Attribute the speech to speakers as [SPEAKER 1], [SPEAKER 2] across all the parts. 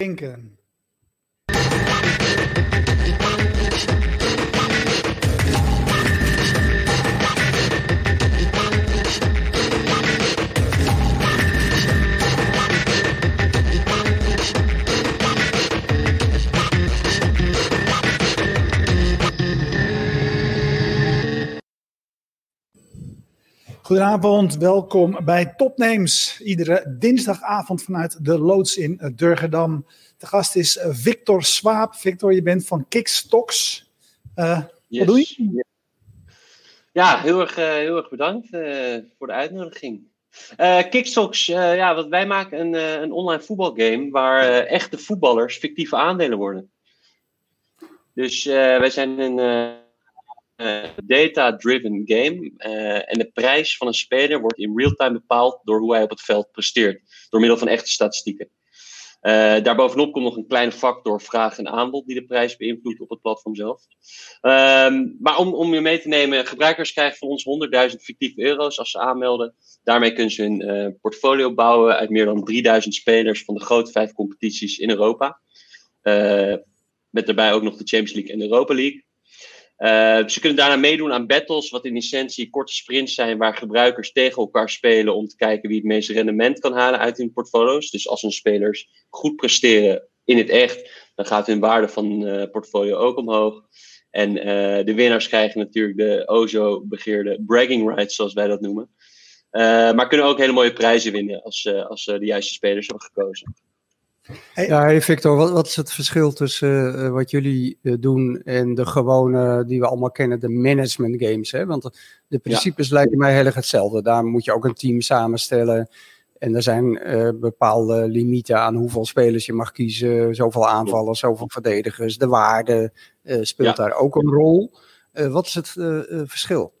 [SPEAKER 1] Denken. Goedenavond, welkom bij Topnames. Iedere dinsdagavond vanuit de loods in Durgedam. De gast is eh, Victor Swaap. Victor, je bent van Kickstocks. Uh, Wat doe je?
[SPEAKER 2] Ja, heel erg, uh, heel erg bedankt uh, voor de uitnodiging. Uh, Kickstocks, ja, wat wij maken een, een online voetbalgame waar echte voetballers fictieve aandelen worden. Dus wij zijn een uh, data-driven game. Uh, en de prijs van een speler wordt in real-time bepaald door hoe hij op het veld presteert. Door middel van echte statistieken. Uh, daarbovenop komt nog een kleine factor vraag en aanbod die de prijs beïnvloedt op het platform zelf. Um, maar om, om je mee te nemen, gebruikers krijgen van ons 100.000 fictieve euro's als ze aanmelden. Daarmee kunnen ze hun portfolio bouwen uit meer dan 3000 spelers van de grote vijf competities in Europa. met daarbij ook nog de Champions League en de Europa League. Uh, ze kunnen daarna meedoen aan battles, wat in essentie korte sprints zijn waar gebruikers tegen elkaar spelen om te kijken wie het meeste rendement kan halen uit hun portfolio's. Dus als hun spelers goed presteren in het echt, dan gaat hun waarde van uh, portfolio ook omhoog. En uh, de winnaars krijgen natuurlijk de ozo begeerde bragging rights, zoals wij dat noemen. maar kunnen ook hele mooie prijzen winnen als, als de juiste spelers hebben gekozen.
[SPEAKER 3] Hey. Ja, hey Victor, wat, wat, is het verschil tussen uh, wat jullie uh, doen en de gewone, die we allemaal kennen, de management games? Hè? Want de principes ja. lijken mij heel erg hetzelfde. Daar moet je ook een team samenstellen. En er zijn uh, bepaalde limieten aan hoeveel spelers je mag kiezen. Zoveel aanvallers, zoveel verdedigers. De waarde speelt ja. daar ook een rol. wat is het verschil?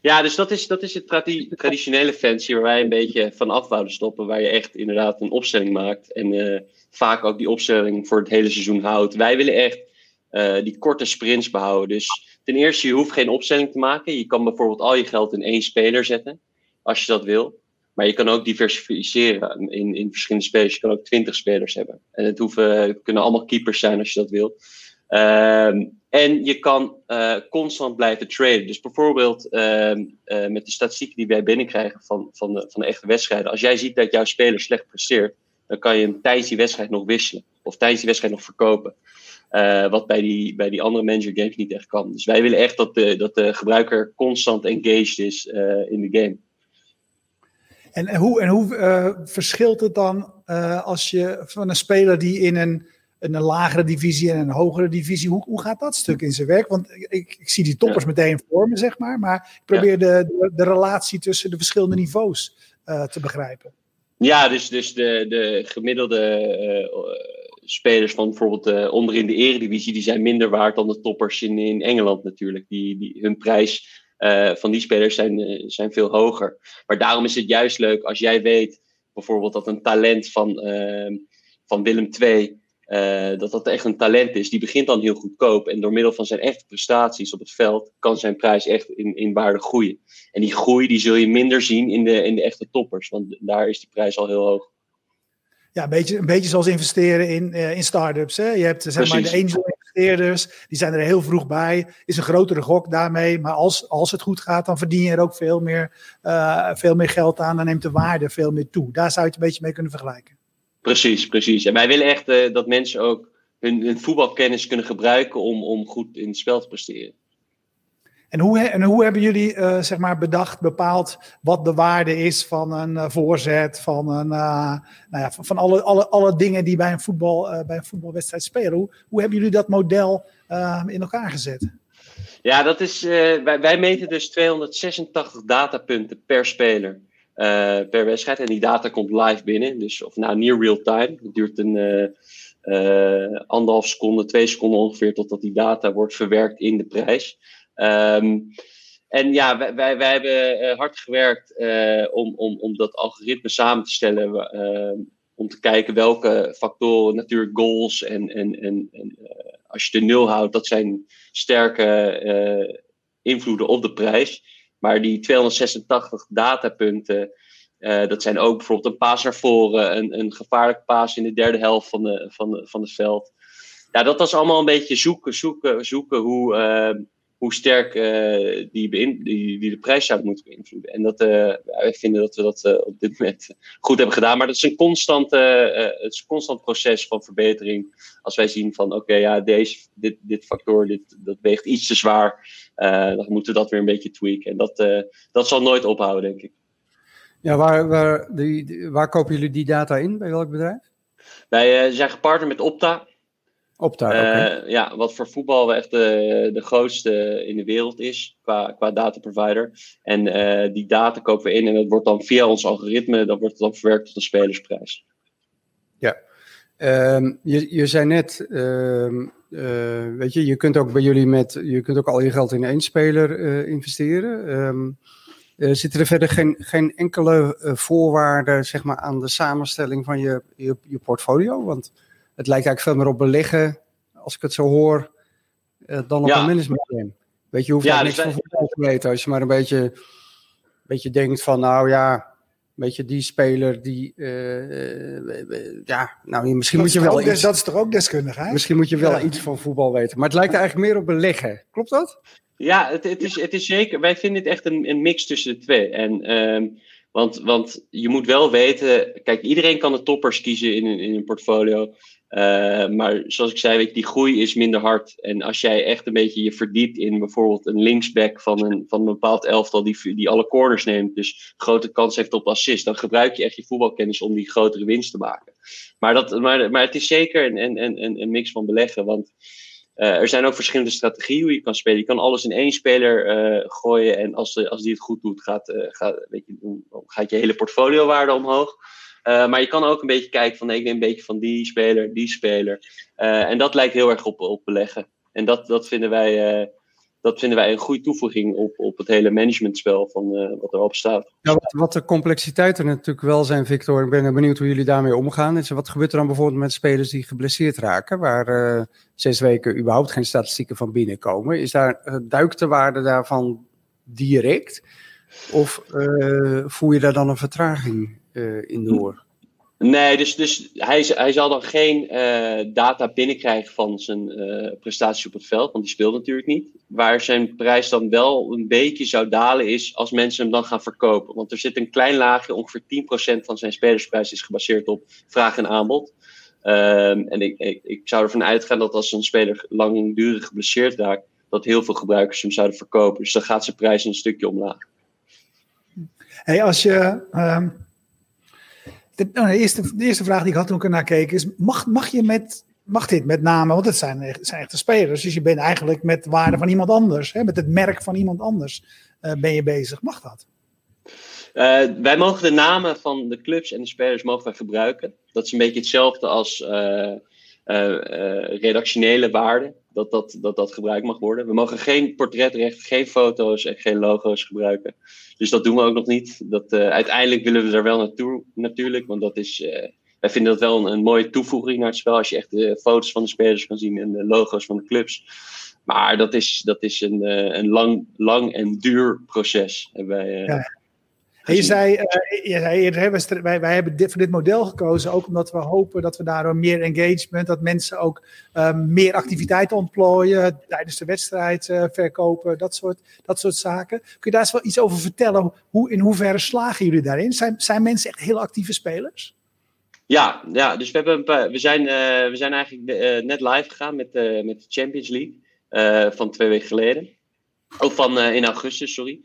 [SPEAKER 2] Ja, dus dat is, dat is het tradi traditionele fancy waar wij een beetje van af wouden stoppen. Waar je echt inderdaad een opstelling maakt. En uh, vaak ook die opstelling voor het hele seizoen houdt. Wij willen echt uh, die korte sprints behouden. Dus ten eerste, je hoeft geen opstelling te maken. Je kan bijvoorbeeld al je geld in één speler zetten. Als je dat wil. Maar je kan ook diversificeren in, in verschillende spelers. Je kan ook twintig spelers hebben. En het, hoeven, het kunnen allemaal keepers zijn als je dat wil. Uh, en je kan uh, constant blijven traden. Dus bijvoorbeeld uh, uh, met de statistieken die wij binnenkrijgen van, van, de, van de echte wedstrijden. Als jij ziet dat jouw speler slecht presteert, dan kan je hem tijdens die wedstrijd nog wisselen. Of tijdens die wedstrijd nog verkopen. Uh, wat bij die, bij die andere manager games niet echt kan. Dus wij willen echt dat de, dat de gebruiker constant engaged is in de game.
[SPEAKER 1] En, en hoe, en hoe verschilt het dan als je van een speler die in een een lagere divisie en een hogere divisie. Hoe, hoe gaat dat stuk in zijn werk? Want ik, ik zie die toppers meteen voor me, zeg maar. Maar ik probeer de, de, de, relatie tussen de verschillende niveaus uh, te begrijpen.
[SPEAKER 2] Ja, dus, dus de, de gemiddelde uh, spelers van bijvoorbeeld uh, onderin de eredivisie... die zijn minder waard dan de toppers in, in Engeland natuurlijk. Die, die, hun prijs van die spelers zijn, zijn veel hoger. Maar daarom is het juist leuk als jij weet... bijvoorbeeld dat een talent van, van Willem II uh, dat dat echt een talent is. Die begint dan heel goedkoop. En door middel van zijn echte prestaties op het veld kan zijn prijs echt in, in waarde groeien. En die groei die zul je minder zien in de, in de echte toppers. Want daar is die prijs al heel hoog.
[SPEAKER 1] Ja, een beetje, een beetje zoals investeren in, uh, in start-ups. Hè? Je hebt zeg maar, de angel-investeerders, die zijn er heel vroeg bij. Is een grotere gok daarmee. Maar als, als het goed gaat, dan verdien je er ook veel meer, uh, veel meer geld aan. Dan neemt de waarde veel meer toe. Daar zou je het een beetje mee kunnen vergelijken.
[SPEAKER 2] Precies, precies. En wij willen echt uh, dat mensen ook hun, hun, voetbalkennis kunnen gebruiken om, om goed in het spel te presteren.
[SPEAKER 1] En hoe, en hoe hebben jullie uh, zeg maar bedacht, bepaald wat de waarde is van een uh, voorzet, van, een, nou ja, van, van, alle, alle, alle dingen die bij een, voetbal, bij een voetbalwedstrijd spelen? Hoe, hoe hebben jullie dat model in elkaar gezet?
[SPEAKER 2] Ja, dat is, wij, wij meten dus 286 datapunten per speler. Uh, per wedstrijd. En die data komt live binnen. Dus of nou near real time. Het duurt een uh, uh, anderhalf seconde, twee seconden ongeveer totdat die data wordt verwerkt in de prijs. Um, en ja, wij, wij, wij hebben hard gewerkt om, om, om dat algoritme samen te stellen. om te kijken welke factoren, natuurlijk goals en, en, en, en als je de nul houdt, dat zijn sterke invloeden op de prijs. Maar die 286 datapunten, dat zijn ook bijvoorbeeld een paas naar voren, een, een gevaarlijke paas in de derde helft van, de, van, van het veld. Ja, dat was allemaal een beetje zoeken, zoeken, zoeken hoe, hoe sterk uh, die, die, die, de prijs zou moeten beïnvloeden. En dat, uh, wij vinden dat we dat uh, op dit moment goed hebben gedaan. Maar dat is een, constante, het is een constant proces van verbetering. Als wij zien van oké, okay, ja, deze, dit, dit factor dit, dat weegt iets te zwaar. dan moeten we dat weer een beetje tweaken. En dat, dat zal nooit ophouden, denk ik.
[SPEAKER 3] Ja, waar, waar, die, waar kopen jullie die data in? Bij welk bedrijf?
[SPEAKER 2] Wij zijn gepartnerd met Opta.
[SPEAKER 3] Opta,
[SPEAKER 2] uh, Ja, wat voor voetbal echt de, de grootste in de wereld is qua, qua dataprovider. En uh, die data kopen we in en dat wordt dan via ons algoritme, dat wordt dan verwerkt tot een spelersprijs.
[SPEAKER 3] Ja, um, je, je zei net, uh, weet je, je kunt ook bij jullie met, je kunt ook al je geld in één speler investeren. Um, zitten er verder geen, geen enkele voorwaarden zeg maar, aan de samenstelling van je, je, je portfolio? Want het lijkt eigenlijk veel meer op beleggen, als ik het zo hoor, uh, dan op een management game. Weet je, hoeft ja, niks dus van voetbal te weten. Als je maar een beetje, beetje denkt van, nou ja, weet je, die speler die, uh, ja, nou misschien dat moet je wel
[SPEAKER 1] iets... Dat is toch ook deskundig, hè?
[SPEAKER 3] Misschien moet je wel iets van voetbal weten. Maar het lijkt eigenlijk meer op beleggen. Klopt dat?
[SPEAKER 2] Ja, het, het, is, het is zeker. Wij vinden het echt een, een mix tussen de twee. En ehm, want, want je moet wel weten, kijk, iedereen kan de toppers kiezen in, in een portfolio. Uh, maar zoals ik zei, weet je, die groei is minder hard. En als jij echt een beetje je verdiept in bijvoorbeeld een linksback van een, van een bepaald elftal die, die alle corners neemt, dus grote kans heeft op assist, dan gebruik je echt je voetbalkennis om die grotere winst te maken. Maar, dat, maar, maar het is zeker een, een, een, een mix van beleggen. Want uh, er zijn ook verschillende strategieën hoe je kan spelen. Je kan alles in één speler uh, gooien en als, als die het goed doet, gaat, gaat, weet je, gaat je hele portfoliowaarde omhoog. Uh, maar je kan ook een beetje kijken van nee, ik neem een beetje van die speler, die speler. Uh, en dat lijkt heel erg op, op beleggen. En dat, dat, vinden wij, uh, dat vinden wij een goede toevoeging op, op het hele managementspel van wat erop staat.
[SPEAKER 3] Ja, wat, wat, de complexiteiten natuurlijk wel zijn, Victor. Ik ben benieuwd hoe jullie daarmee omgaan. Dus wat gebeurt er dan bijvoorbeeld met spelers die geblesseerd raken, waar zes weken überhaupt geen statistieken van binnenkomen? Is daar duikt de waarde daarvan direct? Of voer je daar dan een vertraging uh, in door?
[SPEAKER 2] Nee, dus, dus hij, hij zal dan geen uh, data binnenkrijgen van zijn uh, prestaties op het veld, want die speelt natuurlijk niet. Waar zijn prijs dan wel een beetje zou dalen is als mensen hem dan gaan verkopen. Want er zit een klein laagje, ongeveer 10% van zijn spelersprijs is gebaseerd op vraag en aanbod. Um, en ik, ik, ik, zou ervan uitgaan dat als een speler langdurig geblesseerd raakt, dat heel veel gebruikers hem zouden verkopen. Dus dan gaat zijn prijs een stukje omlaag.
[SPEAKER 1] Hey, als je... Um de, de, eerste, eerste vraag die ik had toen ik ernaar keek is: mag, mag je met. Mag dit met name, want het zijn, zijn echte spelers. Dus je bent eigenlijk met de waarde van iemand anders, hè, met het merk van iemand anders uh, ben je bezig. Mag dat?
[SPEAKER 2] Uh, wij mogen de namen van de clubs en de spelers mogen wij gebruiken. Dat is een beetje hetzelfde als uh, redactionele waarde. Dat dat, dat dat gebruikt mag worden. We mogen geen portretrecht, geen foto's en geen logo's gebruiken. Dus dat doen we ook nog niet. Dat, uh, uiteindelijk willen we er wel naartoe, natuurlijk. Want dat is, uh, wij vinden dat wel een, mooie toevoeging naar het spel. Als je echt de foto's van de spelers kan zien en de logo's van de clubs. Maar dat is, dat is een, uh, een lang, lang en duur proces. En wij, ja.
[SPEAKER 1] En je zei, uh, je zei wij, wij hebben dit, voor dit model gekozen ook omdat we hopen dat we daardoor meer engagement, dat mensen ook uh, meer activiteiten ontplooien tijdens de wedstrijd uh, verkopen, dat soort, dat soort zaken. Kun je daar eens wel iets over vertellen? Hoe, in hoeverre slagen jullie daarin? Zijn, zijn mensen echt heel actieve spelers?
[SPEAKER 2] Ja, ja dus we, hebben een paar, we, zijn, we zijn eigenlijk net live gegaan met, met de Champions League van twee weken geleden. Of van in augustus, sorry.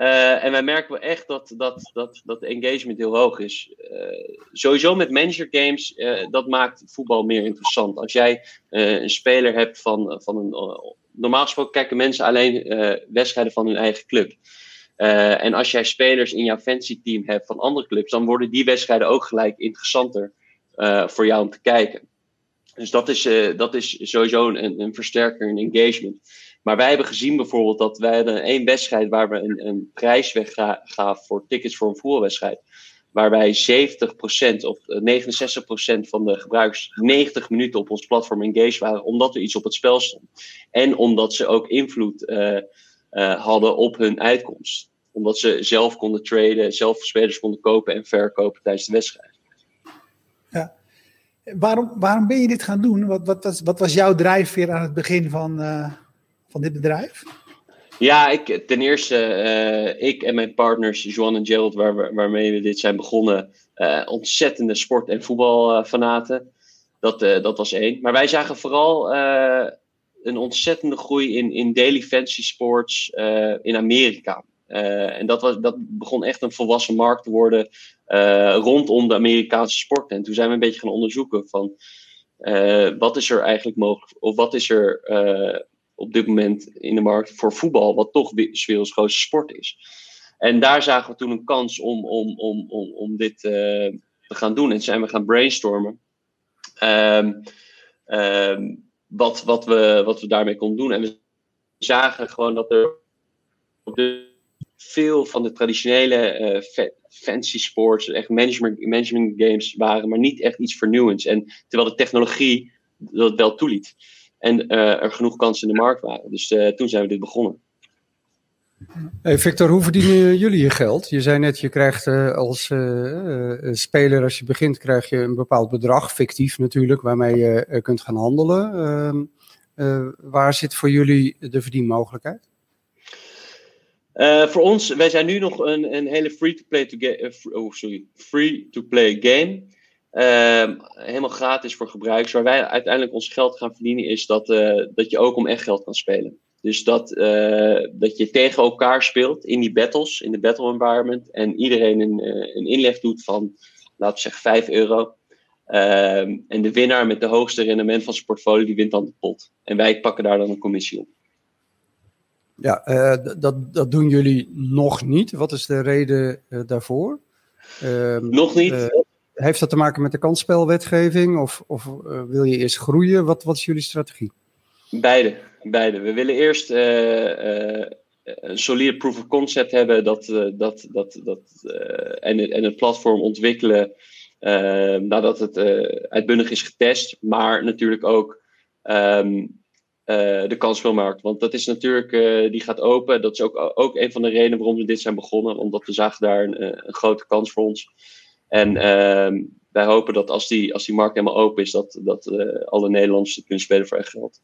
[SPEAKER 2] Uh, en wij merken echt dat, dat, dat, dat de engagement heel hoog is. Uh, sowieso met manager games, uh, dat maakt voetbal meer interessant. Als jij een speler hebt van, van een. normaal gesproken kijken mensen alleen wedstrijden van hun eigen club. en als jij spelers in jouw fancy team hebt van andere clubs, dan worden die wedstrijden ook gelijk interessanter voor jou om te kijken. Dus dat is, dat is sowieso een, een versterker in engagement. Maar wij hebben gezien bijvoorbeeld dat wij hadden één wedstrijd waar we een, een prijs weggaven voor tickets voor een voetbalwedstrijd. Waarbij 70% of 69% eh, van de gebruikers 90 minuten op ons platform engaged waren, omdat er iets op het spel stond. En omdat ze ook invloed uh, uh, hadden op hun uitkomst. Omdat ze zelf konden traden, zelf spelers konden kopen en verkopen tijdens de wedstrijd.
[SPEAKER 1] Ja. Waarom, waarom ben je dit gaan doen? Wat, wat, was, wat was jouw drijfveer aan het begin van, van dit bedrijf?
[SPEAKER 2] Ja, ik, ten eerste, uh, ik en mijn partners, Joan en Gerald, waar, waarmee we dit zijn begonnen, uh, ontzettende sport- en voetbalfanaten. Dat, dat was één. Maar wij zagen vooral een ontzettende groei in, in daily fantasy sports in Amerika. en dat, was, dat begon echt een volwassen markt te worden rondom de Amerikaanse sport. En toen zijn we een beetje gaan onderzoeken van wat is er eigenlijk mogelijk, of wat is er op dit moment in de markt voor voetbal, wat toch de werelds grootste sport is. En daar zagen we toen een kans om, om, om, om, om dit uh, te gaan doen. En zijn we gaan brainstormen. Um, um, wat, wat, we, wat we daarmee konden doen. En we zagen gewoon dat er veel van de traditionele uh, fancy sports, echt management, management games waren, maar niet echt iets vernieuwends. En terwijl de technologie dat wel toeliet. En uh, er genoeg kansen in de markt waren. Dus uh, toen zijn we dit begonnen.
[SPEAKER 3] Hey Victor, hoe verdienen jullie je geld? Je zei net, je krijgt uh, als speler, als je begint, krijg je een bepaald bedrag, fictief natuurlijk, waarmee je kunt gaan handelen. Ehm, waar zit voor jullie de verdienmogelijkheid?
[SPEAKER 2] voor ons, wij zijn nu nog een, een hele free-to-play oh, sorry, free-to-play game. Uh, helemaal gratis voor gebruikers. Waar wij uiteindelijk ons geld gaan verdienen, is dat, uh, dat je ook om echt geld kan spelen. Dus dat, uh, dat je tegen elkaar speelt in die battles, in de battle environment. En iedereen een, uh, een inleg doet van, laten we zeggen, 5 euro. Ehm, en de winnaar met de hoogste rendement van zijn portfolio, die wint dan de pot. En wij pakken daar dan een commissie op.
[SPEAKER 3] Ja, dat, dat doen jullie nog niet. Wat is de reden daarvoor?
[SPEAKER 2] Ehm, nog niet
[SPEAKER 3] heeft dat te maken met de kansspelwetgeving of, of uh, wil je eerst groeien? Wat, wat is jullie strategie?
[SPEAKER 2] Beide, beide. We willen eerst uh, uh, een solide proof of concept hebben dat, dat, dat, dat, en, en het platform ontwikkelen nadat het uitbundig is getest, maar natuurlijk ook um, de kansspelmarkt. Want dat is natuurlijk, die gaat open. Dat is ook, ook een van de redenen waarom we dit zijn begonnen, omdat we zagen daar een grote kans voor ons. En uh, wij hopen dat als die, als die markt helemaal open is, dat, dat uh, alle Nederlanders kunnen spelen voor echt geld.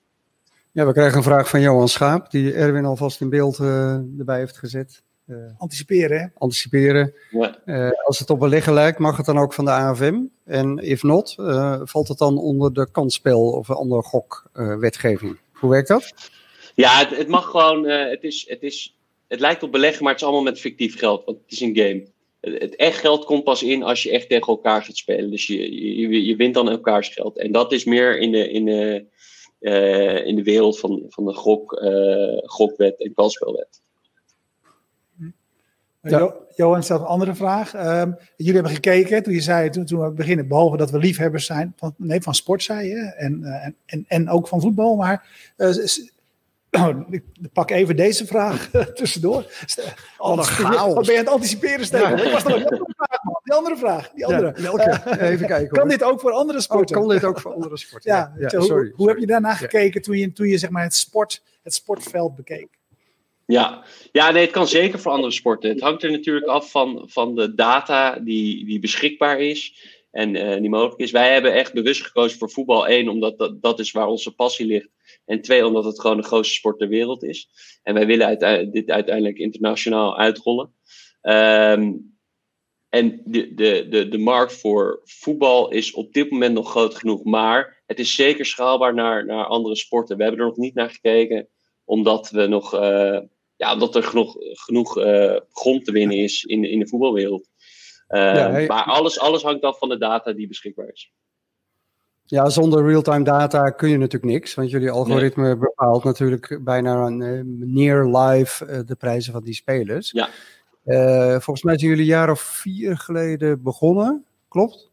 [SPEAKER 3] Ja, we krijgen een vraag van Johan Schaap, die Erwin alvast in beeld uh, erbij heeft gezet.
[SPEAKER 1] Uh, anticiperen, hè?
[SPEAKER 3] Anticiperen. Ja. als het op een liggen lijkt, mag het dan ook van de AFM? En if not, valt het dan onder de kansspel of een andere gokwetgeving? Hoe werkt dat?
[SPEAKER 2] Ja, het, het mag gewoon, het, is, het, is, het lijkt op beleggen, maar het is allemaal met fictief geld, want het is een game het echt geld komt pas in als je echt tegen elkaar gaat spelen. Dus je, je, je wint dan elkaars geld. En dat is meer in de, in de, uh, in de wereld van, van de gok, uh, gokwet en kansspelwet.
[SPEAKER 1] Ja. Johan stelt een andere vraag. Uh, jullie hebben gekeken toen je zei, toen, toen we beginnen, behalve dat we liefhebbers zijn, van, nee, van sport zei je, en, en, en, ook van voetbal, maar ik pak even deze vraag tussendoor. Wat ben je aan het anticiperen, Stefan? Ja. Ik was nog een andere vraag, man. Die andere vraag. Die andere.
[SPEAKER 3] Ja, welke? Even kijken.
[SPEAKER 1] Kan dit ook voor andere sporten?
[SPEAKER 3] Oh, kan dit ook voor andere sporten?
[SPEAKER 1] ja, ja, sorry, hoe, hoe heb je daarna gekeken toen je, toen je zeg maar, het, sport, het sportveld bekeek?
[SPEAKER 2] Ja. ja, nee, het kan zeker voor andere sporten. Het hangt er natuurlijk af van, van de data die, die beschikbaar is en uh, die mogelijk is. Wij hebben echt bewust gekozen voor voetbal. Eén, omdat dat, dat is waar onze passie ligt. En twee, omdat het gewoon de grootste sport ter wereld is. En wij willen uite dit uiteindelijk internationaal uitrollen. Um, en de, de, de, de markt voor voetbal is op dit moment nog groot genoeg. Maar het is zeker schaalbaar naar, naar andere sporten. We hebben er nog niet naar gekeken, omdat, we nog, uh, ja, omdat er genoeg, genoeg uh, grond te winnen is in, in de voetbalwereld. Uh, ja, hey. Maar alles, alles hangt af van de data die beschikbaar is.
[SPEAKER 3] Ja, zonder real-time data kun je natuurlijk niks. Want jullie algoritme nee. bepaalt natuurlijk bijna uh, near live uh, de prijzen van die spelers.
[SPEAKER 2] Ja.
[SPEAKER 3] Uh, volgens mij zijn jullie een jaar of vier geleden begonnen. Klopt?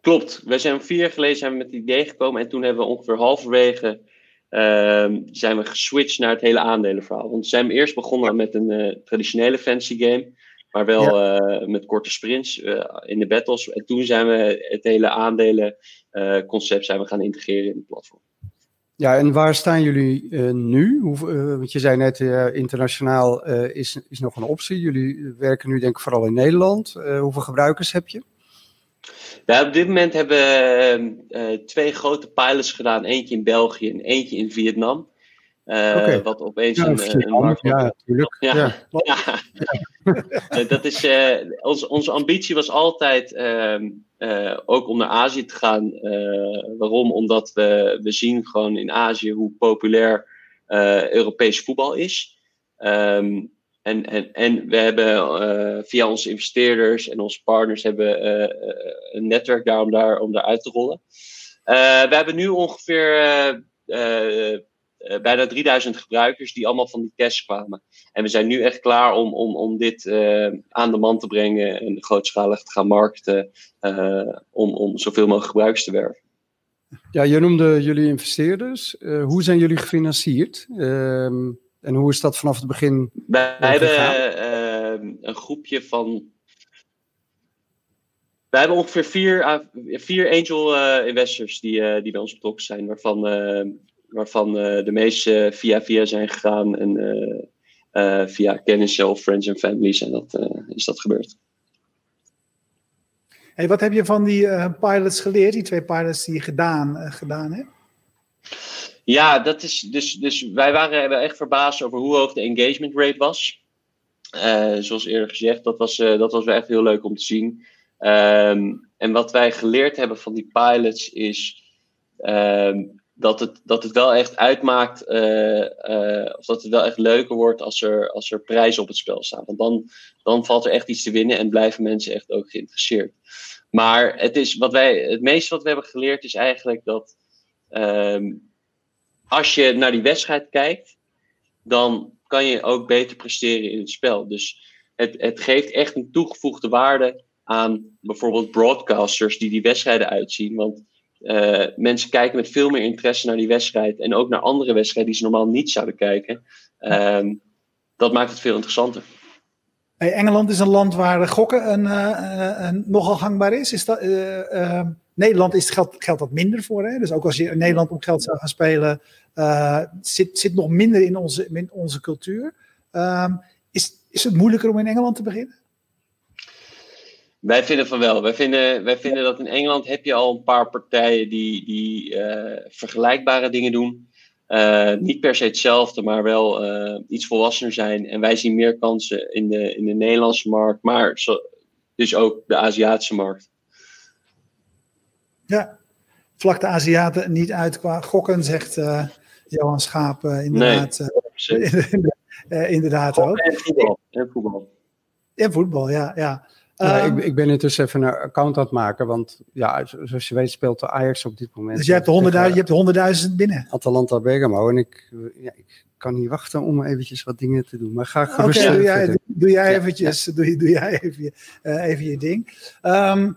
[SPEAKER 2] Klopt. We zijn vier jaar geleden zijn we met het idee gekomen. En toen hebben we ongeveer halverwege ehm, zijn we geswitcht naar het hele aandelenverhaal. Want we zijn eerst begonnen met een traditionele fantasy game. Maar wel ja. met korte sprints in de battles. En toen zijn we het hele aandelen uh, concept zijn we gaan integreren in het platform.
[SPEAKER 3] Ja, en waar staan jullie uh, nu? Hoe, uh, want je zei net, uh, internationaal is, is nog een optie. Jullie werken nu denk ik vooral in Nederland. hoeveel gebruikers heb je?
[SPEAKER 2] Ja, op dit moment hebben we twee grote pilots gedaan. Eentje in België en eentje in Vietnam. Okay. Wat opeens
[SPEAKER 3] ja, een, een markt Ja, natuurlijk.
[SPEAKER 2] Ja, ja. ja. dat is, ons, onze ambitie was altijd ehm, ook om naar Azië te gaan. Waarom? Omdat we, we zien gewoon in Azië hoe populair Europees voetbal is. Um, en, en, en we hebben via onze investeerders en onze partners hebben, een netwerk daar om, daar om daar uit te rollen. we hebben nu ongeveer uh, bijna 3000 gebruikers die allemaal van die tests kwamen. En we zijn nu echt klaar om, om, om dit uh, aan de man te brengen en grootschalig te gaan markten uh, om, om zoveel mogelijk gebruikers te werven.
[SPEAKER 3] Ja, je noemde jullie investeerders. hoe zijn jullie gefinancierd? Ehm, en hoe is dat vanaf het begin?
[SPEAKER 2] Wij hebben ehm, een groepje van we hebben ongeveer vier, vier angel uh, investors die, uh, die bij ons betrokken zijn, waarvan uh, waarvan uh, de meeste via via zijn gegaan en uh, via kennissen of friends en families en dat is dat gebeurd.
[SPEAKER 1] Hey, wat heb je van die pilots geleerd, die twee pilots die je gedaan, gedaan hebt?
[SPEAKER 2] Ja, dat is dus, dus wij waren echt verbaasd over hoe hoog de engagement rate was. zoals eerder gezegd, dat was, dat was wel echt heel leuk om te zien. Um, en wat wij geleerd hebben van die pilots is um, dat het, dat het wel echt uitmaakt, uh, uh, of dat het wel echt leuker wordt als er, als er prijzen op het spel staan. Want dan, dan valt er echt iets te winnen en blijven mensen echt ook geïnteresseerd. Maar het, is wat wij, het meeste wat we hebben geleerd is eigenlijk dat um, als je naar die wedstrijd kijkt, dan kan je ook beter presteren in het spel. Dus het, het geeft echt een toegevoegde waarde aan bijvoorbeeld broadcasters die die wedstrijden uitzien. Want uh, mensen kijken met veel meer interesse naar die wedstrijd. En ook naar andere wedstrijden die ze normaal niet zouden kijken. Um, dat maakt het veel interessanter.
[SPEAKER 1] Engeland is een land waar gokken een, uh, een nogal gangbaar is. is dat, Nederland is, geldt, geldt dat minder voor. Hè? Dus ook als je in Nederland om geld zou gaan spelen, zit, zit nog minder in onze, in onze cultuur. Um, is, is het moeilijker om in Engeland te beginnen?
[SPEAKER 2] Wij vinden van wel. Wij vinden, wij vinden dat in Engeland heb je al een paar partijen die, die uh, vergelijkbare dingen doen. Uh, niet per se hetzelfde, maar wel uh, iets volwassener zijn. En wij zien meer kansen in de, in de Nederlandse markt, maar zo, dus ook de Aziatische markt.
[SPEAKER 1] Ja, vlak de Aziaten niet uit qua gokken, zegt Johan Schaap inderdaad. Nee, inderdaad ook.
[SPEAKER 2] En voetbal. En voetbal.
[SPEAKER 1] En voetbal, ja. ja.
[SPEAKER 3] Ja, ik, ehm, ik, ben intussen even een account aan het maken, want ja, zoals je weet speelt de Ajax op dit moment.
[SPEAKER 1] Dus je hebt de 100.000 binnen?
[SPEAKER 3] Atalanta Bergamo en ik, ja, ik kan niet wachten om eventjes wat dingen te doen. Maar ga
[SPEAKER 1] gerust Oké, doe, jij, doe jij eventjes, doe, doe jij even, uh, even je ding. Um,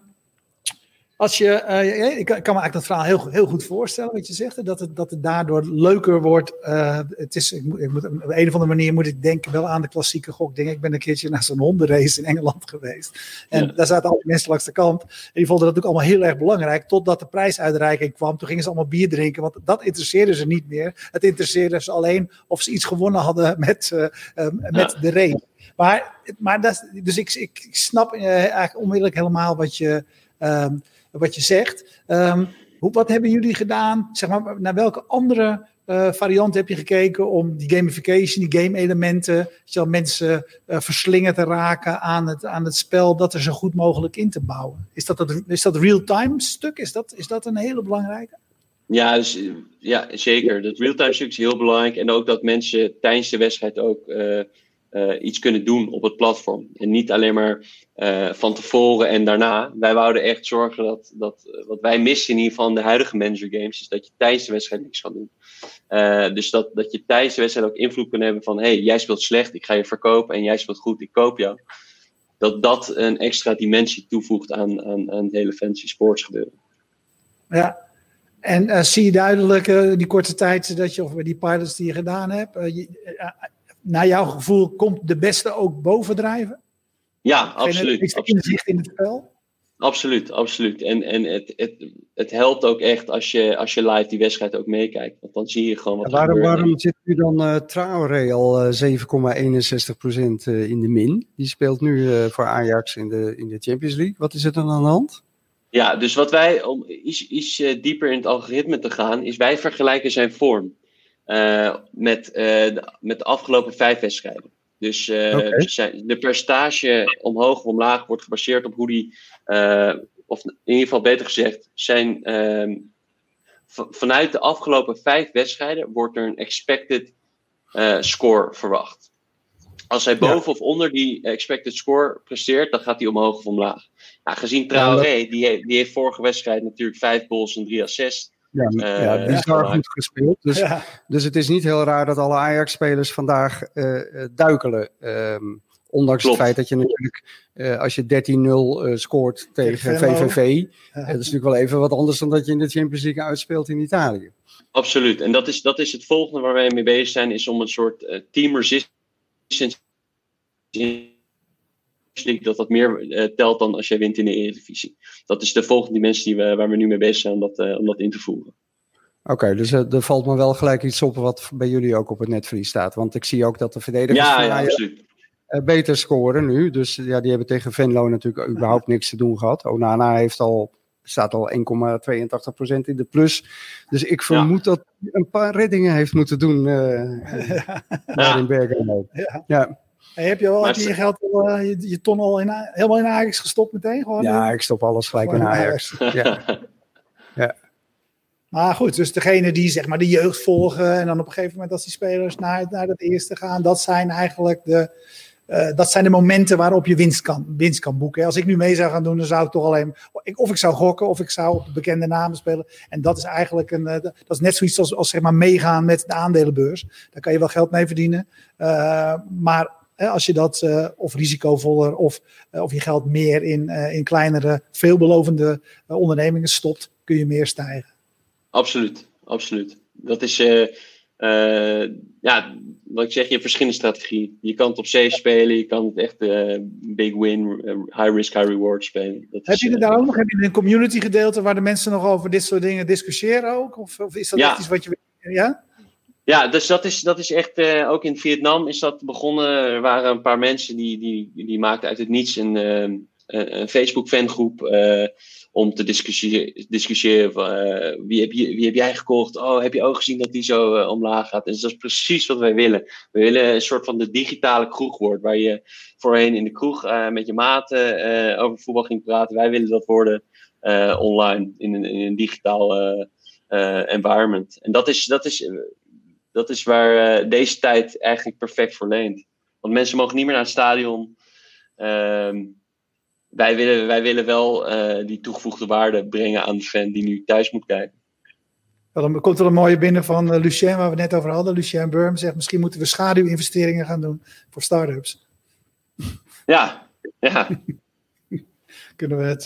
[SPEAKER 1] als je, uh, ik kan me eigenlijk dat verhaal heel, heel goed voorstellen, wat je zegt. Dat het, dat het daardoor leuker wordt. Uh, het is, ik moet, ik moet, op een of andere manier moet ik denken wel aan de klassieke gokdingen. Ik ben een keertje naar zo'n hondenrace in Engeland geweest. En daar zaten alle mensen langs de kant. En die vonden dat ook allemaal heel erg belangrijk. Totdat de prijsuitreiking kwam. Toen gingen ze allemaal bier drinken. Want dat interesseerde ze niet meer. Het interesseerde ze alleen of ze iets gewonnen hadden met, uh, met de race. Maar, maar dat, dus ik, ik, ik snap eigenlijk onmiddellijk helemaal wat je. Um, wat je zegt. Um, hoe, wat hebben jullie gedaan? Zeg maar, naar welke andere uh, varianten heb je gekeken om die gamification, die game elementen, zodat mensen uh, verslingen te raken aan het, aan het spel, dat er zo goed mogelijk in te bouwen? Is dat, dat, is dat real-time stuk? Is dat, is dat een hele belangrijke?
[SPEAKER 2] Ja, dus, ja, zeker. Dat real-time stuk is heel belangrijk. En ook dat mensen tijdens de wedstrijd ook uh, uh, iets kunnen doen op het platform. En niet alleen maar uh, van tevoren en daarna. Wij wouden echt zorgen dat, dat uh, wat wij missen in ieder geval de huidige manager games, is dat je tijdens de wedstrijd niks kan doen. dus dat, dat je tijdens de wedstrijd ook invloed kan hebben van, hey, jij speelt slecht, ik ga je verkopen en jij speelt goed, ik koop jou. Dat dat een extra dimensie toevoegt aan, aan, aan het hele fancy sports gebeuren.
[SPEAKER 1] Ja, en zie je duidelijk die korte tijd dat je, of die pilots die je gedaan hebt, naar jouw gevoel komt de beste ook bovendrijven?
[SPEAKER 2] Ja, absoluut.
[SPEAKER 1] Is er inzicht in het spel?
[SPEAKER 2] Absoluut, absoluut. En, en het, het, het helpt ook echt als je, als je live die wedstrijd ook meekijkt. Want dan zie je gewoon wat
[SPEAKER 3] Ja, waarom,
[SPEAKER 2] er gebeurt.
[SPEAKER 3] waarom zit nu dan eh Traoré al eh, 7,61% eh, in de min? Die speelt nu eh, voor Ajax in de, in de Champions League. Wat is er dan aan de hand?
[SPEAKER 2] Ja, dus wat wij, om iets, iets eh, dieper in het algoritme te gaan, is wij vergelijken zijn vorm met, eh, de, met de afgelopen vijf wedstrijden. Dus eh, zijn, de percentage omhoog of omlaag wordt gebaseerd op hoe die, eh, of in ieder geval beter gezegd, zijn ehm, vanuit de afgelopen vijf wedstrijden wordt er een expected eh, score verwacht. Als hij boven of onder die expected score presteert, dan gaat hij omhoog of omlaag. Nou, gezien Traoré, die, die heeft vorige wedstrijd natuurlijk vijf goals en drie assists.
[SPEAKER 3] Ja,
[SPEAKER 2] Eh,
[SPEAKER 3] ja bizar
[SPEAKER 2] ja.
[SPEAKER 3] goed gespeeld. Dus,
[SPEAKER 1] Ja.
[SPEAKER 3] dus het is niet heel raar dat alle Ajax-spelers vandaag eh, eh, duikelen. Ehm, ondanks
[SPEAKER 2] Klopt.
[SPEAKER 3] het feit dat je natuurlijk, eh, als je 13-0 eh, scoort tegen. VVV, eh,
[SPEAKER 1] Ja.
[SPEAKER 3] dat is natuurlijk wel even wat anders dan dat je in de Champions League uitspeelt in Italië.
[SPEAKER 2] Absoluut. En dat is, dat is het volgende waar wij mee bezig zijn, is om een soort eh, team resistance in dat dat meer eh, telt dan als jij wint in de Eredivisie. Dat is de volgende dimensie die we, waar we nu mee bezig zijn om dat, eh, om dat in te voeren.
[SPEAKER 3] Oké, dus eh, er valt me wel gelijk iets op wat bij jullie ook op het netvlies staat. Want ik zie ook dat de verdedigers
[SPEAKER 2] Ja, ja, absoluut.
[SPEAKER 3] eh, beter scoren nu. Dus ja, die hebben tegen Venlo natuurlijk überhaupt niks te doen gehad. Onana heeft al, staat al 1,82% in de plus. Dus ik vermoed dat hij een paar reddingen heeft moeten doen eh daar in Bergamo.
[SPEAKER 1] Ja.
[SPEAKER 3] Ja.
[SPEAKER 1] Hey, heb je wel heb je geld, al, eh, je, je ton al in, helemaal in Ajax gestopt meteen? Gewoon,
[SPEAKER 3] ja,
[SPEAKER 1] eh?
[SPEAKER 3] ik stop alles gelijk in Ajax. Ja.
[SPEAKER 1] Maar goed, dus degene die zeg maar de jeugd volgen en dan op een gegeven moment als die spelers naar, naar het eerste gaan, dat zijn eigenlijk de, eh, dat zijn de momenten waarop je winst kan, winst kan boeken. Als ik nu mee zou gaan doen, dan zou ik toch alleen, of ik zou gokken of ik zou op de bekende namen spelen. En dat is eigenlijk een, dat is net zoiets als, als zeg maar meegaan met de aandelenbeurs. Daar kan je wel geld mee verdienen. Eh, maar als je dat eh, of risicovoller of, eh, of je geld meer in, eh, in kleinere, veelbelovende ondernemingen stopt, kun je meer stijgen.
[SPEAKER 2] Absoluut, absoluut. Dat is, ja, wat ik zeg, je hebt verschillende strategieën. Je kan het op safe spelen, je kan het echt eh, big win, high risk, high reward spelen. Dat
[SPEAKER 1] Heb
[SPEAKER 2] is,
[SPEAKER 1] je er
[SPEAKER 2] eh,
[SPEAKER 1] daar ook nog heb je een community gedeelte waar de mensen nog over dit soort dingen discussiëren ook? Of, of is dat
[SPEAKER 2] Ja.
[SPEAKER 1] echt iets wat je. Ja?
[SPEAKER 2] Ja, dus dat is, dat is echt, eh, ook in Vietnam is dat begonnen. Er waren een paar mensen die, die, die maakten uit het niets een, eh, een, Facebook-fangroep eh, om te discussiëren, discussiëren van, eh, wie, heb je, wie heb jij gekocht? Oh, heb je ook gezien dat die zo omlaag gaat? En dat is precies wat wij willen. We willen een soort van de digitale kroeg worden, waar je voorheen in de kroeg met je maten over voetbal ging praten. Wij willen dat worden online, in een, in een digitaal environment. En dat is, dat is dat is waar eh, deze tijd eigenlijk perfect voor leent. Want mensen mogen niet meer naar het stadion. Ehm, wij, willen, wij willen wel eh, die toegevoegde waarde brengen aan de fan die nu thuis moet kijken.
[SPEAKER 1] Wel, Dan komt er een mooie binnen van eh, Lucien, waar we net over hadden. Lucien Burm zegt: misschien moeten we schaduwinvesteringen gaan doen voor start-ups.
[SPEAKER 2] Ja, ja,
[SPEAKER 1] Kunnen we het.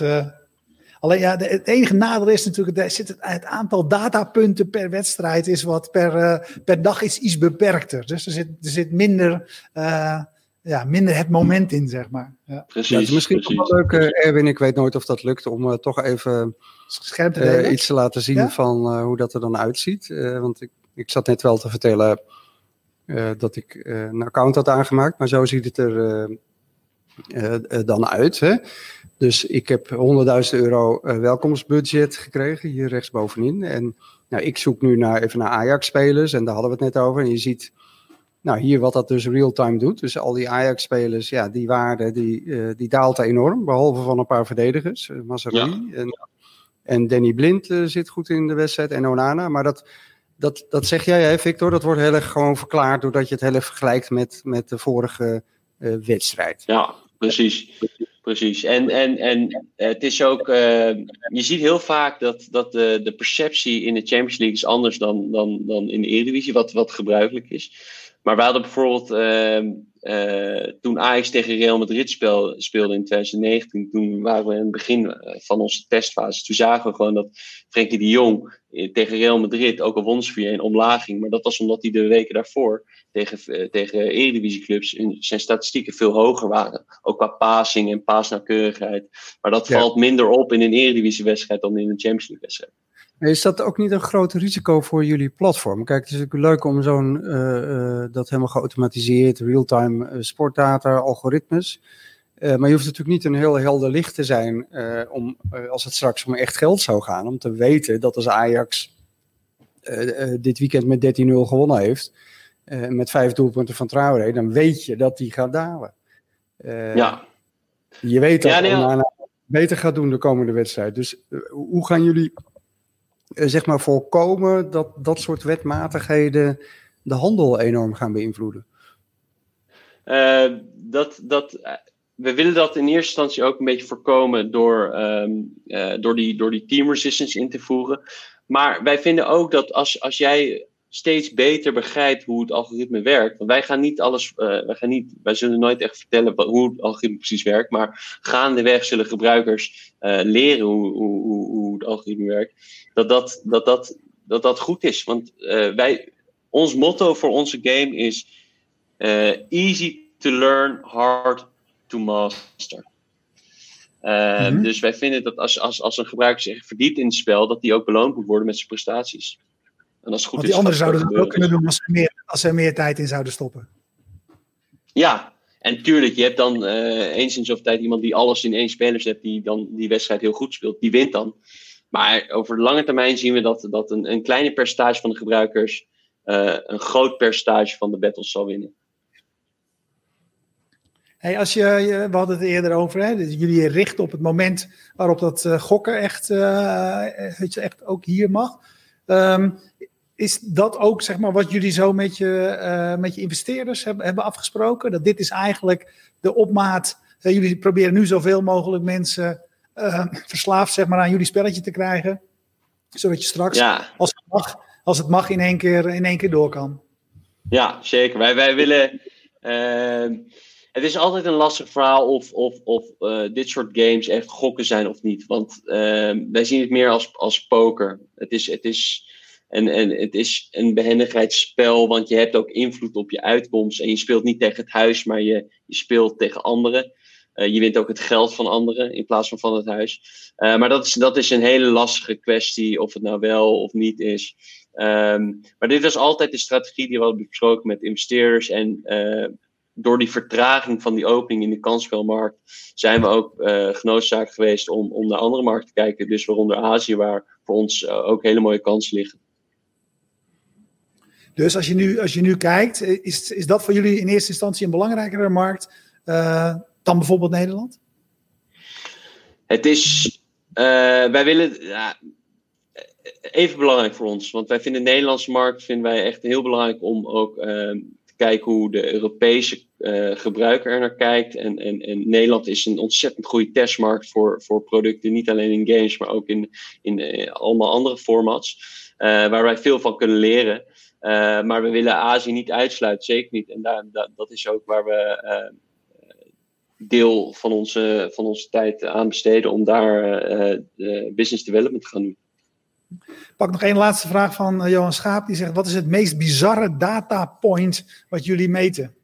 [SPEAKER 1] Alleen ja, de- het enige nadeel is natuurlijk, er zit het, het aantal datapunten per wedstrijd is wat per, eh, per dag is iets beperkter. Dus er zit, er zit minder, eh, ja, minder het moment in, zeg maar. Ja,
[SPEAKER 2] precies.
[SPEAKER 3] Ja, het is misschien
[SPEAKER 2] precies.
[SPEAKER 3] wel leuk, eh, Erwin, ik weet nooit of dat lukt, om toch even
[SPEAKER 1] te
[SPEAKER 3] iets te laten zien
[SPEAKER 1] Ja?
[SPEAKER 3] van eh, hoe dat er dan uitziet. Eh, want ik, ik zat net wel te vertellen eh, dat ik een account had aangemaakt, maar zo ziet het er eh, eh, eh, dan uit. Hè? Dus ik heb 100.000 euro eh, welkomstbudget gekregen, hier rechtsbovenin. En nou, ik zoek nu naar, even naar Ajax-spelers en daar hadden we het net over. En je ziet nou, hier wat dat dus real-time doet. Dus al die Ajax-spelers, ja, die waarde die, eh, die daalt enorm. Behalve van een paar verdedigers. Uh, en, en Danny Blind uh, zit goed in de wedstrijd. En Onana. Maar dat, dat, dat zeg jij, hè, Victor. Dat wordt heel erg gewoon verklaard doordat je het heel erg vergelijkt met, met de vorige wedstrijd.
[SPEAKER 2] Ja, precies. Precies. En, en, en het is ook, uh, je ziet heel vaak dat, dat de, de perceptie in de Champions League is anders dan, dan, dan in de Eredivisie, wat, wat gebruikelijk is. Maar we hadden bijvoorbeeld uh, uh, toen Ajax tegen Real Madrid speel, speelde in 2019, toen waren we in het begin van onze testfase. Toen zagen we gewoon dat Frenkie de Jong tegen Real Madrid, ook al won ze 4-1, omlaag ging. Maar dat was omdat hij de weken daarvoor tegen, tegen Eredivisieclubs zijn statistieken veel hoger waren. Ook qua passing en paasnauwkeurigheid. Maar dat valt minder op in een Eredivisiewedstrijd dan in een Champions League wedstrijd.
[SPEAKER 3] Is dat ook niet een groot risico voor jullie platform? Kijk, het is natuurlijk leuk om zo'n, uh, uh, dat helemaal geautomatiseerd, real-time uh, sportdata, algoritmes. maar je hoeft natuurlijk niet een heel helder licht te zijn om, als het straks om echt geld zou gaan, om te weten dat als Ajax dit weekend met 13-0 gewonnen heeft, met vijf doelpunten van Traoré, dan weet je dat die gaat dalen.
[SPEAKER 2] ja.
[SPEAKER 3] Je weet dat ja, nee, beter gaat doen de komende wedstrijd. Dus hoe gaan jullie eh, zeg maar voorkomen dat dat soort wetmatigheden de handel enorm gaan beïnvloeden?
[SPEAKER 2] Uh, dat, dat, eh, we willen dat in eerste instantie ook een beetje voorkomen door, uh, door, die, door die team resistance in te voeren. Maar wij vinden ook dat als, als jij steeds beter begrijpt hoe het algoritme werkt. Want wij gaan niet alles, uh, wij, gaan niet, wij zullen nooit echt vertellen wat, hoe het algoritme precies werkt. Maar gaandeweg zullen gebruikers uh, leren hoe, hoe, hoe, hoe, het algoritme werkt. Dat dat, dat, dat, dat, dat goed is. Want uh, wij, ons motto voor onze game is easy to learn, hard to master. Mm-hmm. Dus wij vinden dat als, als, als een gebruiker zich verdiept in het spel, dat die ook beloond moet worden met zijn prestaties.
[SPEAKER 1] En als goed Want die anderen zouden het ook kunnen doen als ze, meer, als ze er meer tijd in zouden stoppen.
[SPEAKER 2] Ja, en tuurlijk, je hebt dan uh, eens in zoveel tijd iemand die alles in één speler zet, die dan die wedstrijd heel goed speelt, die wint dan. Maar over de lange termijn zien we dat, dat een, een kleine percentage van de gebruikers uh, een groot percentage van de battles zal winnen.
[SPEAKER 1] Hey, als je, je, we hadden het eerder over, hè, dus jullie richten op het moment waarop dat uh, gokken echt, uh, echt ook hier mag. Um, is dat ook zeg maar, wat jullie zo met je, uh, met je investeerders hebben, hebben afgesproken? Dat dit is eigenlijk de opmaat. Uh, jullie proberen nu zoveel mogelijk mensen uh, verslaafd zeg maar, aan jullie spelletje te krijgen. Zodat je straks, ja. als, het mag, als het mag, in één keer, in één keer door kan.
[SPEAKER 2] Ja, zeker. Wij, wij willen. Ehm, het is altijd een lastig verhaal of, of, of dit soort games echt gokken zijn of niet. Want ehm, wij zien het meer als, als poker. Het is. Het is en, en het is een behendigheidsspel, want je hebt ook invloed op je uitkomst. En je speelt niet tegen het huis, maar je, je speelt tegen anderen. Uh, je wint ook het geld van anderen in plaats van van het huis. Uh, maar dat is, dat is een hele lastige kwestie, of het nou wel of niet is. Um, maar dit was altijd de strategie die we hadden besproken met investeerders. En uh, door die vertraging van die opening in de kansspelmarkt zijn we ook genoodzaakt geweest om, om naar andere markten te kijken. Dus waaronder Azië, waar voor ons ook hele mooie kansen liggen.
[SPEAKER 1] Dus als je nu, als je nu kijkt, is, is dat voor jullie in eerste instantie een belangrijkere markt uh, dan bijvoorbeeld Nederland?
[SPEAKER 2] Het is, uh, wij willen, even belangrijk voor ons. Want wij vinden de Nederlandse markt vinden wij echt heel belangrijk om ook uh, te kijken hoe de Europese gebruiker er naar kijkt. En, en, en Nederland is een ontzettend goede testmarkt voor, voor producten, niet alleen in games, maar ook in, in allemaal andere formats. waar wij veel van kunnen leren. Uh, maar we willen Azië niet uitsluiten, zeker niet. En daar, dat, dat is ook waar we uh, deel van onze, van onze tijd aan besteden om daar uh, business development te gaan doen.
[SPEAKER 1] Pak nog één laatste vraag van Johan Schaap. Die zegt: Wat is het meest bizarre datapoint wat jullie meten?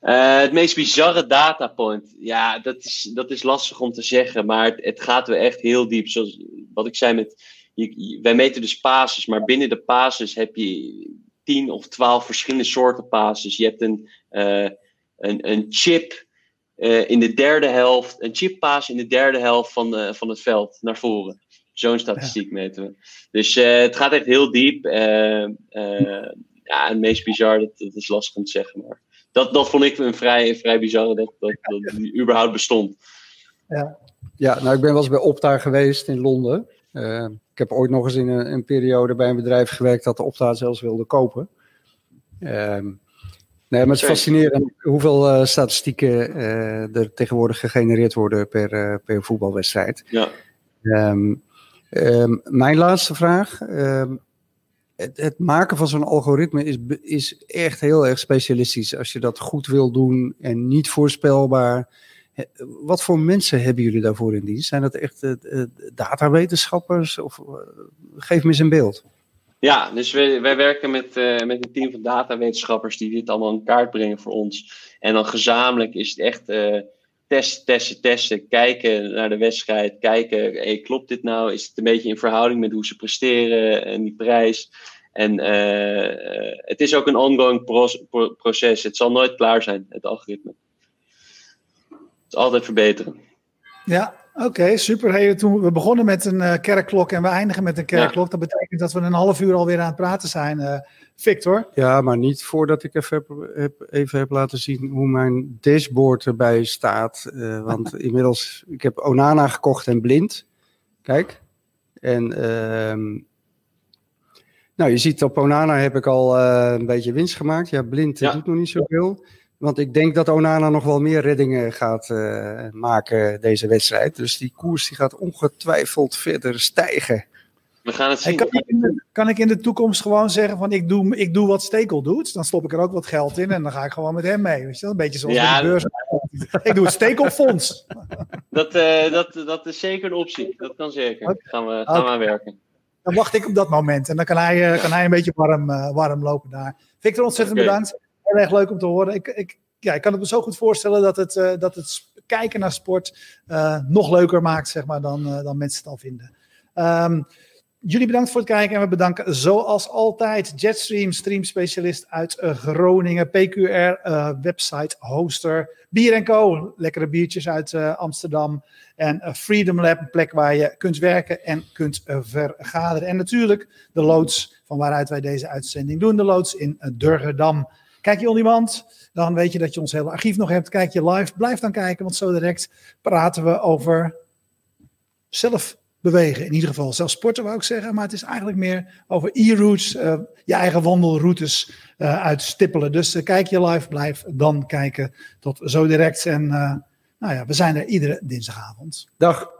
[SPEAKER 2] Het meest bizarre datapoint. Ja, dat is, dat is lastig om te zeggen. Maar het, het gaat weer echt heel diep. Zoals wat ik zei met je, wij meten dus pases, maar binnen de pases heb je tien of twaalf verschillende soorten pases. Je hebt een, uh, een, een chip uh, in de derde helft, een chippaas in de derde helft van, uh, van het veld naar voren. Zo'n statistiek ja. meten we. Dus het gaat echt heel diep. ja, het meest bizar, dat, dat, is lastig om te zeggen. Maar dat, dat vond ik een vrij, vrij bizarre dat, dat, dat die überhaupt bestond.
[SPEAKER 3] Ja. ja, nou ik ben wel eens bij Opta geweest in Londen. Uh, ik heb ooit nog eens in een, een, periode bij een bedrijf gewerkt dat de Opta zelfs wilde kopen. Um, nee, maar het is fascinerend hoeveel uh, statistieken uh, er tegenwoordig gegenereerd worden per, per voetbalwedstrijd.
[SPEAKER 2] Ja.
[SPEAKER 3] Um, um, mijn laatste vraag. het, het maken van zo'n algoritme is, is echt heel erg specialistisch. Als je dat goed wil doen en niet voorspelbaar. Wat voor mensen hebben jullie daarvoor in dienst? Zijn dat echt uh, datawetenschappers? Of geef me eens een beeld.
[SPEAKER 2] Ja, dus wij, wij werken met, met een team van datawetenschappers die dit allemaal in kaart brengen voor ons. En dan gezamenlijk is het echt uh, testen, testen, testen. Kijken naar de wedstrijd. Kijken, hey, klopt dit nou? Is het een beetje in verhouding met hoe ze presteren en die prijs? En het is ook een ongoing proces. Het zal nooit klaar zijn, het algoritme. Het is altijd verbeteren.
[SPEAKER 1] Ja, Oké, super. Hey, toen we begonnen met een uh, kerkklok en we eindigen met een kerkklok. Dat betekent dat we een half uur alweer aan het praten zijn, uh, Victor.
[SPEAKER 3] Ja, maar niet voordat ik even heb, even heb laten zien hoe mijn dashboard erbij staat. Uh, want inmiddels, ik heb Onana gekocht en blind. Kijk. En ehm, nou, je ziet op Onana heb ik al een beetje winst gemaakt. Ja, blind ja. doet nog niet zoveel. Want ik denk dat Onana nog wel meer reddingen gaat uh, maken deze wedstrijd. Dus die koers die gaat ongetwijfeld verder stijgen.
[SPEAKER 2] We gaan het zien.
[SPEAKER 1] kan, ik de, kan, ik in de toekomst gewoon zeggen van ik doe, ik doe wat Stekel doet. Dan stop ik er ook wat geld in en dan ga ik gewoon met hem mee. Weet je wel? Een beetje zoals ja, de beurs. ik doe het Stekelfonds.
[SPEAKER 2] Dat, uh, dat, dat is zeker een optie. Dat kan zeker. Okay. Gaan we, gaan okay. we aan werken.
[SPEAKER 1] Dan wacht ik op dat moment. En dan kan hij, uh, kan hij een beetje warm, uh, warm lopen daar. Victor, ontzettend okay. bedankt heel erg leuk om te horen. Ik, ik, ja, ik kan het me zo goed voorstellen dat het, uh, dat het kijken naar sport uh, nog leuker maakt, zeg maar, dan, uh, dan mensen het al vinden. Um, jullie bedankt voor het kijken en we bedanken zoals altijd Jetstream, streamspecialist uit Groningen, PQR, website hoster, Bier Co, lekkere biertjes uit Amsterdam en Freedom Lab, een plek waar je kunt werken en kunt vergaderen. En natuurlijk de loods van waaruit wij deze uitzending doen, de loods in Durgedam. Kijk je on demand, dan weet je dat je ons hele archief nog hebt. Kijk je live, blijf dan kijken, want zo direct praten we over zelf bewegen. In ieder geval, zelf sporten wou ik zeggen, maar het is eigenlijk meer over e-routes, uh, je eigen wandelroutes uh, uitstippelen. Dus uh, kijk je live, blijf dan kijken. Tot zo direct. En nou ja, we zijn er iedere dinsdagavond.
[SPEAKER 3] Dag.